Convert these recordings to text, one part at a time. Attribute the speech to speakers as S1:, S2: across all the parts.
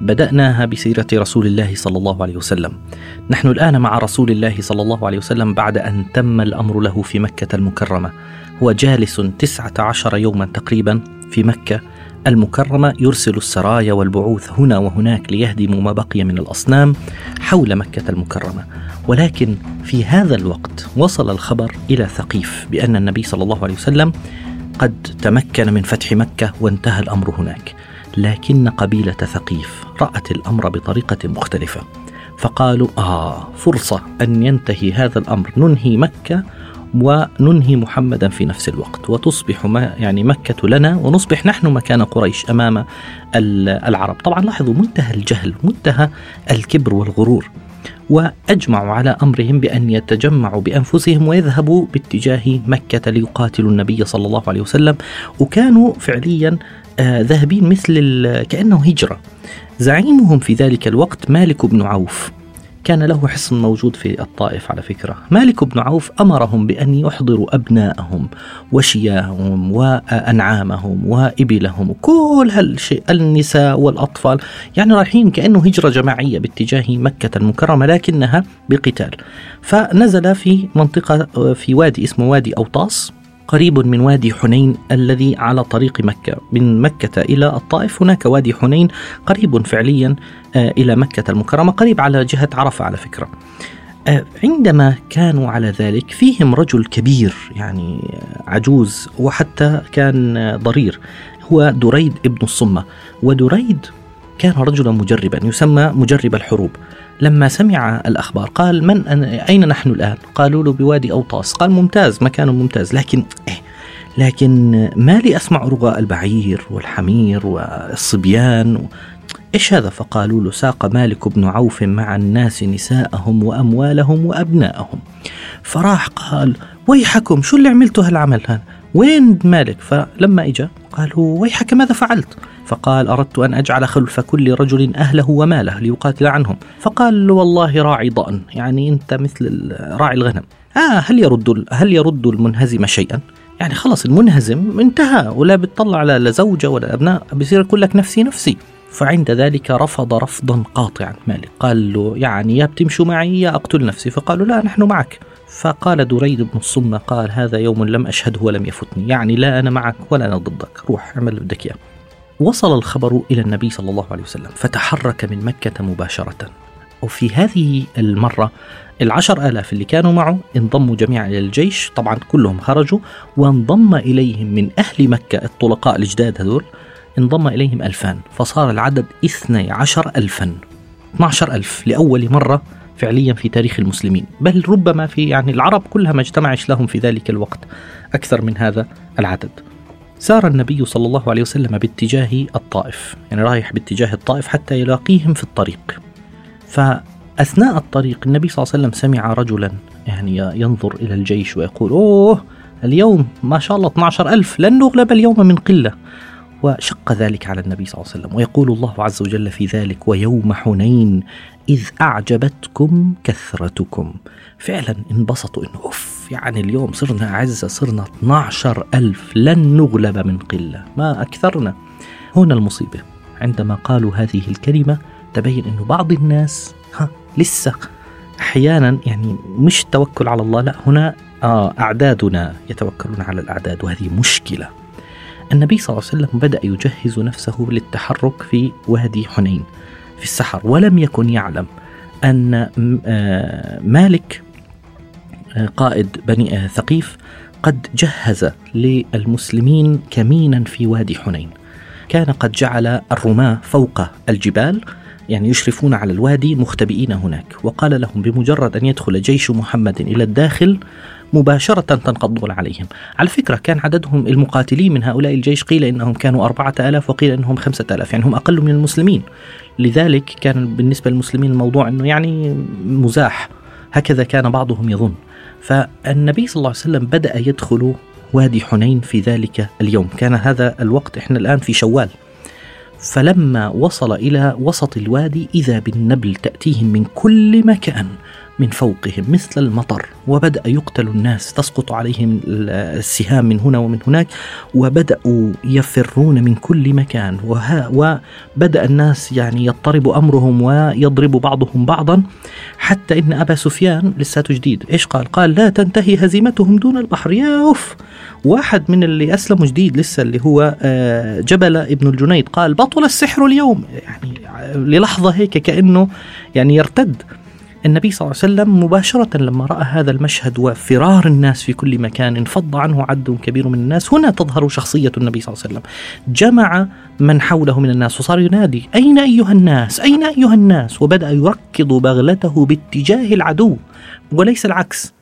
S1: بدأناها بسيرة رسول الله صلى الله عليه وسلم. نحن الآن مع رسول الله صلى الله عليه وسلم بعد أن تم الأمر له في مكة المكرمة. هو جالس تسعة عشر يوما تقريبا في مكة المكرمة يرسل السرايا والبعوث هنا وهناك ليهدموا ما بقي من الأصنام حول مكة المكرمة ولكن في هذا الوقت وصل الخبر إلى ثقيف بأن النبي صلى الله عليه وسلم قد تمكن من فتح مكة وانتهى الأمر هناك لكن قبيلة ثقيف رأت الأمر بطريقة مختلفة فقالوا آه فرصة أن ينتهي هذا الأمر. ننهي مكة وننهي محمدا في نفس الوقت وتصبح ما يعني مكة لنا ونصبح نحن مكان قريش أمام العرب. طبعا لاحظوا منتهى الجهل منتهى الكبر والغرور وأجمعوا على أمرهم بأن يتجمعوا بأنفسهم ويذهبوا باتجاه مكة ليقاتلوا النبي صلى الله عليه وسلم. وكانوا فعليا ذاهبين مثل كأنه هجرة. زعيمهم في ذلك الوقت مالك بن عوف. كان له حصن موجود في الطائف على فكرة. مالك بن عوف أمرهم بأن يحضروا أبنائهم وشياههم وأنعامهم وإبلهم. كل هالشيء النساء والأطفال. يعني رايحين كأنه هجرة جماعية باتجاه مكة المكرمة لكنها بقتال. فنزل في منطقة في وادي اسمه وادي أوطاس. قريب من وادي حنين الذي على طريق مكة. من مكة إلى الطائف هناك وادي حنين قريب فعليا آه، إلى مكة المكرمة قريب على جهة عرفة على فكرة. آه، عندما كانوا على ذلك فيهم رجل كبير يعني عجوز وحتى كان ضرير هو دريد ابن الصمة. ودريد كان رجلا مجربا يسمى مجرب الحروب. لما سمع الأخبار قال من أين نحن الآن؟ قالوا له بوادي أوطاس. قال ممتاز مكان ممتاز لكن إيه لكن ما لي أسمع رغاء البعير والحمير والصبيان. إيش هذا؟ فقالوا له ساق مالك بن عوف مع الناس نساءهم وأموالهم وأبناءهم فراح قال ويحكم شو اللي عملته هالعمل هذا؟ وين مالك؟ فلما إجا قالوا ويحك ماذا فعلت؟ فقال أردت أن أجعل خلف كل رجل أهله وماله ليقاتل عنهم. فقال والله راعي ضأن. يعني أنت مثل راعي الغنم. آه هل يرد هل يرد المنهزم شيئا؟ يعني خلص المنهزم انتهى ولا بتطلع لا زوجة ولا أبناء بصير يقول لك نفسي نفسي. فعند ذلك رفض رفضا قاطعا. مالك قال له يعني يا بتمشوا معي يا أقتل نفسي. فقالوا لا نحن معك. فقال دريد بن الصمة قال هذا يوم لم أشهده ولم يفتني يعني لا أنا معك ولا أنا ضدك. روح اعمل اللي بدك إياه. وصل الخبر إلى النبي صلى الله عليه وسلم فتحرك من مكة مباشرة. وفي هذه المرة العشر آلاف اللي كانوا معه انضموا جميعا إلى الجيش طبعا كلهم خرجوا وانضم إليهم من أهل مكة الطلقاء الجداد هذول انضم إليهم ألفان فصار العدد اثني عشر ألفا 12 ألف لأول مرة فعليا في تاريخ المسلمين. بل ربما في يعني العرب كلها ما اجتمعش لهم في ذلك الوقت أكثر من هذا العدد. سار النبي صلى الله عليه وسلم باتجاه الطائف يعني رايح باتجاه الطائف حتى يلاقيهم في الطريق. فأثناء الطريق النبي صلى الله عليه وسلم سمع رجلا يعني ينظر إلى الجيش ويقول أوه اليوم ما شاء الله 12 ألف لن نغلب اليوم من قلة. وشق ذلك على النبي صلى الله عليه وسلم ويقول الله عز وجل في ذلك ويوم حنين إذ أعجبتكم كثرتكم. فعلا انبسطوا إنه أوف يعني اليوم صرنا أعزة صرنا 12 ألف لن نغلب من قلة ما أكثرنا. هنا المصيبة. عندما قالوا هذه الكلمة تبين أنه بعض الناس ها لسه أحيانا يعني مش توكل على الله لا هنا آه أعدادنا يتوكلون على الأعداد وهذه مشكلة. النبي صلى الله عليه وسلم بدأ يجهز نفسه للتحرك في وادي حنين في السحر ولم يكن يعلم أن آه، مالك قائد بني ثقيف قد جهز للمسلمين كمينا في وادي حنين. كان قد جعل الرماة فوق الجبال يعني يشرفون على الوادي مختبئين هناك. وقال لهم بمجرد أن يدخل جيش محمد إلى الداخل مباشرة تنقضون عليهم. على فكرة كان عددهم المقاتلين من هؤلاء الجيش قيل إنهم كانوا أربعة آلاف وقيل إنهم خمسة آلاف يعني هم أقل من المسلمين. لذلك كان بالنسبة للمسلمين الموضوع أنه يعني مزاح. هكذا كان بعضهم يظن. فالنبي صلى الله عليه وسلم بدأ يدخل وادي حنين في ذلك اليوم. كان هذا الوقت إحنا الآن في شوال. فلما وصل إلى وسط الوادي إذا بالنبل تأتيهم من كل مكان. من فوقهم مثل المطر وبدأ يقتل الناس تسقط عليهم السهام من هنا ومن هناك وبدأوا يفرون من كل مكان. وها وبدأ الناس يعني يضطرب أمرهم ويضرب بعضهم بعضا حتى إن أبا سفيان لساته جديد. إيش قال؟ قال لا تنتهي هزيمتهم دون البحر. يا أوف واحد من اللي أسلموا جديد لسه اللي هو آه، جبل ابن الجنيد قال بطل السحر اليوم. يعني للحظة هيك كأنه يعني يرتد. النبي صلى الله عليه وسلم مباشرة لما رأى هذا المشهد وفرار الناس في كل مكان انفض عنه عد كبير من الناس. هنا تظهر شخصية النبي صلى الله عليه وسلم. جمع من حوله من الناس وصار ينادي أين أيها الناس؟ أين أيها الناس؟ وبدأ يركض بغلته باتجاه العدو وليس العكس.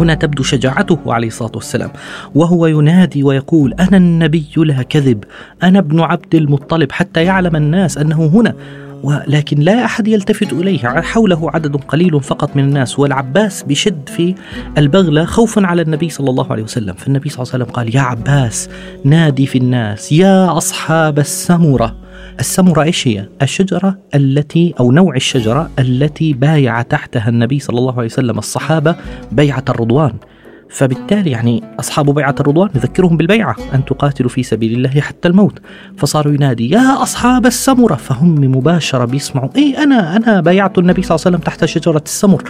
S1: هنا تبدو شجاعته عليه الصلاة والسلام. وهو ينادي ويقول أنا النبي لا كذب أنا ابن عبد المطلب حتى يعلم الناس أنه هنا. ولكن لا أحد يلتفت إليه حوله عدد قليل فقط من الناس. والعباس بشد في البغلة خوفا على النبي صلى الله عليه وسلم. فالنبي صلى الله عليه وسلم قال يا عباس نادي في الناس يا أصحاب السمرة. السمرة إيش هي؟ الشجرة التي أو نوع الشجرة التي بايع تحتها النبي صلى الله عليه وسلم الصحابة بيعة الرضوان فبالتالي يعني أصحاب بيعة الرضوان يذكرهم بالبيعة أن تقاتلوا في سبيل الله حتى الموت. فصاروا ينادي يا أصحاب السمرة! فهم مباشرة بيسمعوا إيه أنا أنا بايعت النبي صلى الله عليه وسلم تحت شجرة السمر.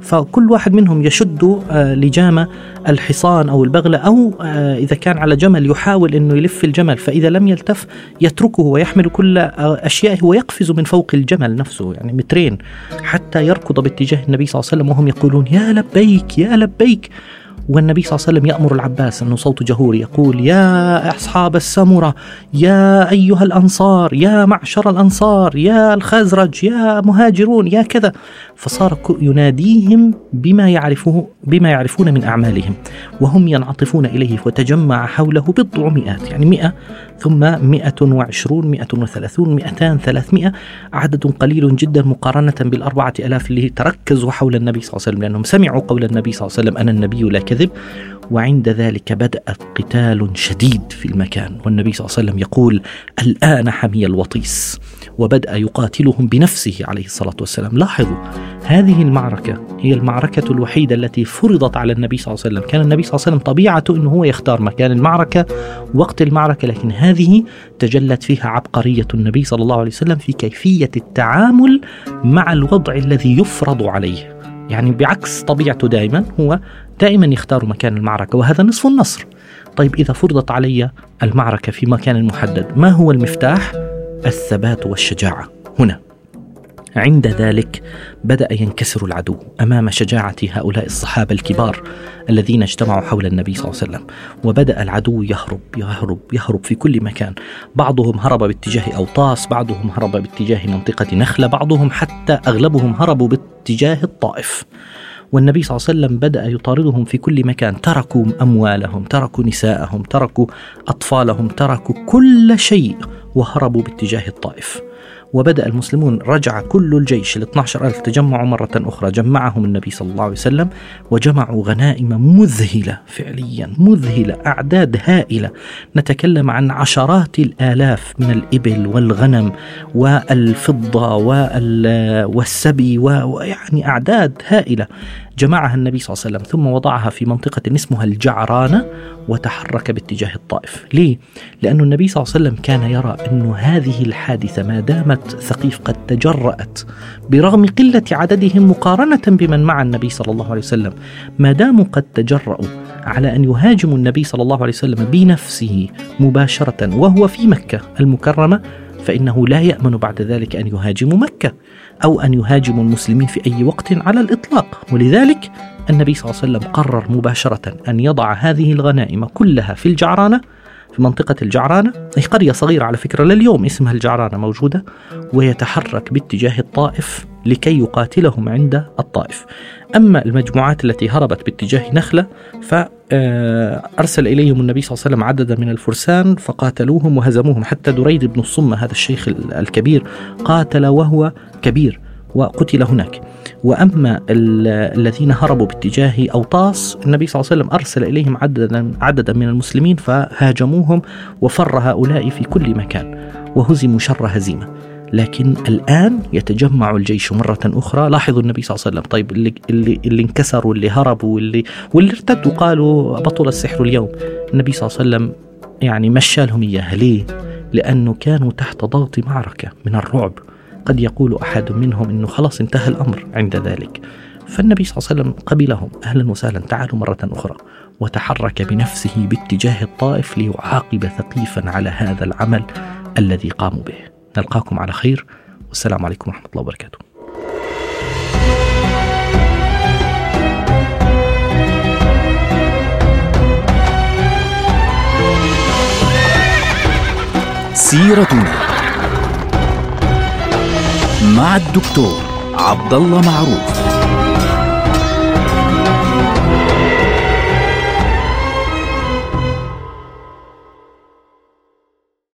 S1: فكل واحد منهم يشد آه، لجام الحصان أو البغلة أو آه، إذا كان على جمل يحاول أنه يلف الجمل فإذا لم يلتف يتركه ويحمل كل آه، أشيائه ويقفز من فوق الجمل نفسه يعني مترين حتى يركض باتجاه النبي صلى الله عليه وسلم وهم يقولون يا لبيك يا لبيك! والنبي صلى الله عليه وسلم يأمر العباس أنه صوت جهوري يقول يا أصحاب السمرة يا أيها الأنصار يا معشر الأنصار يا الخزرج يا مهاجرون يا كذا. فصار يناديهم بما يعرفه بما يعرفون من أعمالهم وهم ينعطفون إليه وتجمع حوله بضع مئات يعني مئة ثم مئة وعشرون مئة وثلاثون مئتان ثلاثمائة عدد قليل جدا مقارنة بالأربعة ألاف اللي تركزوا حول النبي صلى الله عليه وسلم لأنهم سمعوا قول النبي صلى الله عليه وسلم أنا النبي لا كذب. وعند ذلك بدأ قتال شديد في المكان والنبي صلى الله عليه وسلم يقول الآن حمي الوطيس. وبدأ يقاتلهم بنفسه عليه الصلاة والسلام. لاحظوا هذه المعركة هي المعركة الوحيدة التي فرضت على النبي صلى الله عليه وسلم. كان النبي صلى الله عليه وسلم طبيعته أنه هو يختار مكان المعركة وقت المعركة لكن هذه تجلت فيها عبقرية النبي صلى الله عليه وسلم في كيفية التعامل مع الوضع الذي يفرض عليه. يعني بعكس طبيعته دائما هو دائما يختار مكان المعركة وهذا نصف النصر. طيب إذا فرضت علي المعركة في مكان محدد ما هو المفتاح؟ الثبات والشجاعة. هنا. عند ذلك بدأ ينكسر العدو أمام شجاعة هؤلاء الصحابة الكبار الذين اجتمعوا حول النبي صلى الله عليه وسلم. وبدأ العدو يهرب يهرب يهرب في كل مكان. بعضهم هرب باتجاه أوطاس بعضهم هرب باتجاه منطقة نخلة بعضهم حتى أغلبهم هربوا باتجاه الطائف. والنبي صلى الله عليه وسلم بدأ يطاردهم في كل مكان. تركوا أموالهم تركوا نساءهم تركوا أطفالهم تركوا كل شيء وهربوا باتجاه الطائف. وبدأ المسلمون رجع كل الجيش ال 12 ألف تجمعوا مرة أخرى جمعهم النبي صلى الله عليه وسلم وجمعوا غنائم مذهلة فعليا مذهلة أعداد هائلة. نتكلم عن عشرات الآلاف من الإبل والغنم والفضة والسبي ويعني أعداد هائلة. جمعها النبي صلى الله عليه وسلم ثم وضعها في منطقة اسمها الجعرانة وتحرك باتجاه الطائف ليه؟ لأن النبي صلى الله عليه وسلم كان يرى أن هذه الحادثة ما دامت ثقيف قد تجرأت برغم قلة عددهم مقارنة بمن مع النبي صلى الله عليه وسلم ما داموا قد تجرأوا على أن يهاجموا النبي صلى الله عليه وسلم بنفسه مباشرة وهو في مكة المكرمة فإنه لا يأمن بعد ذلك أن يهاجموا مكة أو أن يهاجموا المسلمين في أي وقت على الإطلاق. ولذلك النبي صلى الله عليه وسلم قرر مباشرة أن يضع هذه الغنائم كلها في الجعرانة في منطقة الجعرانة. هي قرية صغيرة على فكرة لليوم اسمها الجعرانة موجودة ويتحرك باتجاه الطائف لكي يقاتلهم عند الطائف. أما المجموعات التي هربت باتجاه نخلة فأرسل إليهم النبي صلى الله عليه وسلم عددا من الفرسان فقاتلوهم وهزموهم. حتى دريد بن الصمة هذا الشيخ الكبير قاتل وهو كبير وقتل هناك. وأما الذين هربوا باتجاه أوطاس النبي صلى الله عليه وسلم أرسل إليهم عددا عددا من المسلمين فهاجموهم وفر هؤلاء في كل مكان وهزموا شر هزيمة. لكن الآن يتجمع الجيش مرة أخرى. لاحظوا النبي صلى الله عليه وسلم. طيب اللي اللي, اللي انكسروا واللي هربوا واللي واللي ارتدوا قالوا بطل السحر اليوم. النبي صلى الله عليه وسلم يعني مشى لهم اياها ليه؟ لأنه كانوا تحت ضغط معركة من الرعب. قد يقول أحد منهم إنه خلاص انتهى الأمر عند ذلك. فالنبي صلى الله عليه وسلم قبلهم أهلا وسهلا تعالوا مرة أخرى. وتحرك بنفسه باتجاه الطائف ليعاقب ثقيفا على هذا العمل الذي قاموا به. نلقاكم على خير. والسلام عليكم ورحمة الله وبركاته.
S2: سيرتنا مع الدكتور عبد الله معروف.